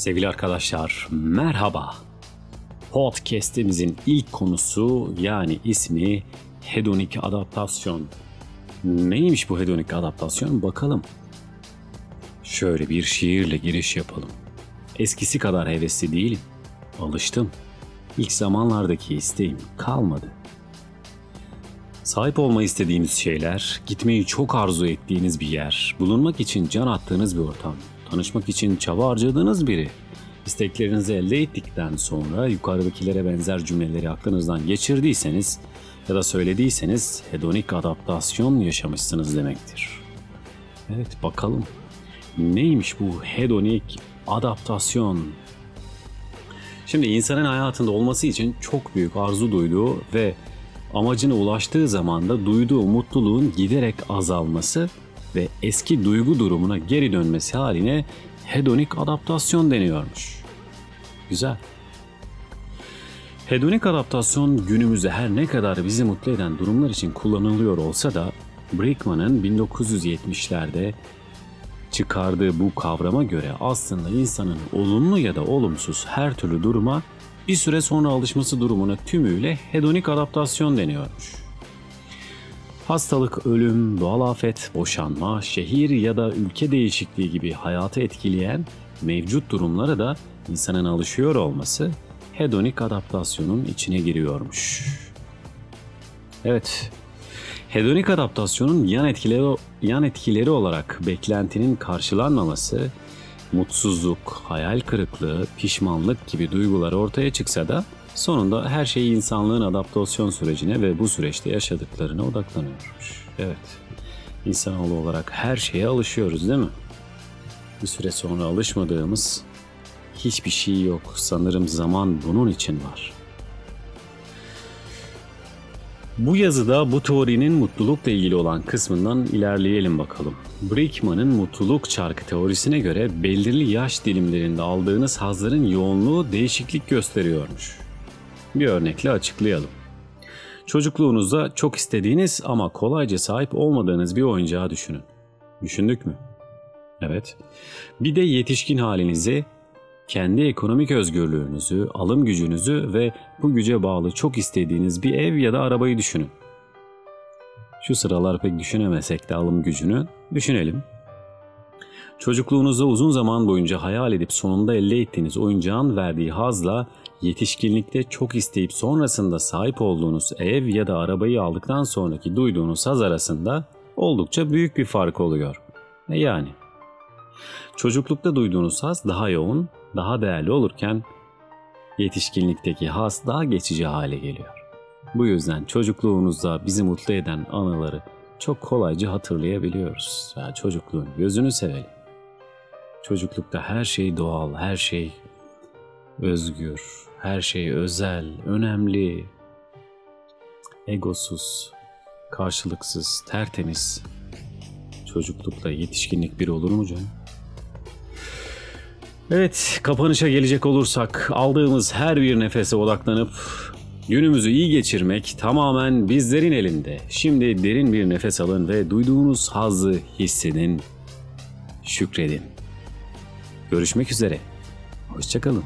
Sevgili arkadaşlar, merhaba. Podcast'imizin ilk konusu yani ismi hedonik adaptasyon. Neymiş bu hedonik adaptasyon bakalım. Şöyle bir şiirle giriş yapalım. Eskisi kadar hevesli değilim. Alıştım. İlk zamanlardaki isteğim kalmadı. Sahip olmayı istediğiniz şeyler, gitmeyi çok arzu ettiğiniz bir yer, bulunmak için can attığınız bir ortam, tanışmak için çaba harcadığınız biri. İsteklerinizi elde ettikten sonra yukarıdakilere benzer cümleleri aklınızdan geçirdiyseniz ya da söylediyseniz hedonik adaptasyon yaşamışsınız demektir. Evet bakalım neymiş bu hedonik adaptasyon? Şimdi insanın hayatında olması için çok büyük arzu duyduğu ve amacına ulaştığı zaman da duyduğu mutluluğun giderek azalması ve eski duygu durumuna geri dönmesi haline hedonik adaptasyon deniyormuş. Güzel. Hedonik adaptasyon günümüzde her ne kadar bizi mutlu eden durumlar için kullanılıyor olsa da Brickman'ın 1970'lerde çıkardığı bu kavrama göre aslında insanın olumlu ya da olumsuz her türlü duruma bir süre sonra alışması durumuna tümüyle hedonik adaptasyon deniyormuş. Hastalık, ölüm, doğal afet, boşanma, şehir ya da ülke değişikliği gibi hayatı etkileyen mevcut durumlara da insanın alışıyor olması hedonik adaptasyonun içine giriyormuş. Evet, Hedonik adaptasyonun yan etkileri yan etkileri olarak beklentinin karşılanmaması, mutsuzluk, hayal kırıklığı, pişmanlık gibi duygular ortaya çıksa da sonunda her şey insanlığın adaptasyon sürecine ve bu süreçte yaşadıklarına odaklanıyormuş. Evet. İnsanoğlu olarak her şeye alışıyoruz değil mi? Bir süre sonra alışmadığımız hiçbir şey yok. Sanırım zaman bunun için var. Bu yazıda bu teorinin mutlulukla ilgili olan kısmından ilerleyelim bakalım. Brickman'ın mutluluk çarkı teorisine göre belirli yaş dilimlerinde aldığınız hazların yoğunluğu değişiklik gösteriyormuş. Bir örnekle açıklayalım. Çocukluğunuzda çok istediğiniz ama kolayca sahip olmadığınız bir oyuncağı düşünün. Düşündük mü? Evet. Bir de yetişkin halinizi kendi ekonomik özgürlüğünüzü, alım gücünüzü ve bu güce bağlı çok istediğiniz bir ev ya da arabayı düşünün. Şu sıralar pek düşünemesek de alım gücünü düşünelim. Çocukluğunuzda uzun zaman boyunca hayal edip sonunda elde ettiğiniz oyuncağın verdiği hazla yetişkinlikte çok isteyip sonrasında sahip olduğunuz ev ya da arabayı aldıktan sonraki duyduğunuz haz arasında oldukça büyük bir fark oluyor. E yani çocuklukta duyduğunuz haz daha yoğun, daha değerli olurken yetişkinlikteki haz daha geçici hale geliyor. Bu yüzden çocukluğunuzda bizi mutlu eden anıları çok kolayca hatırlayabiliyoruz. Ya çocukluğun gözünü sevelim. Çocuklukta her şey doğal, her şey özgür, her şey özel, önemli, egosuz, karşılıksız, tertemiz. Çocuklukla yetişkinlik bir olur mu canım? Evet, kapanışa gelecek olursak aldığımız her bir nefese odaklanıp günümüzü iyi geçirmek tamamen bizlerin elinde. Şimdi derin bir nefes alın ve duyduğunuz hazzı hissedin, şükredin. Görüşmek üzere. Hoşçakalın.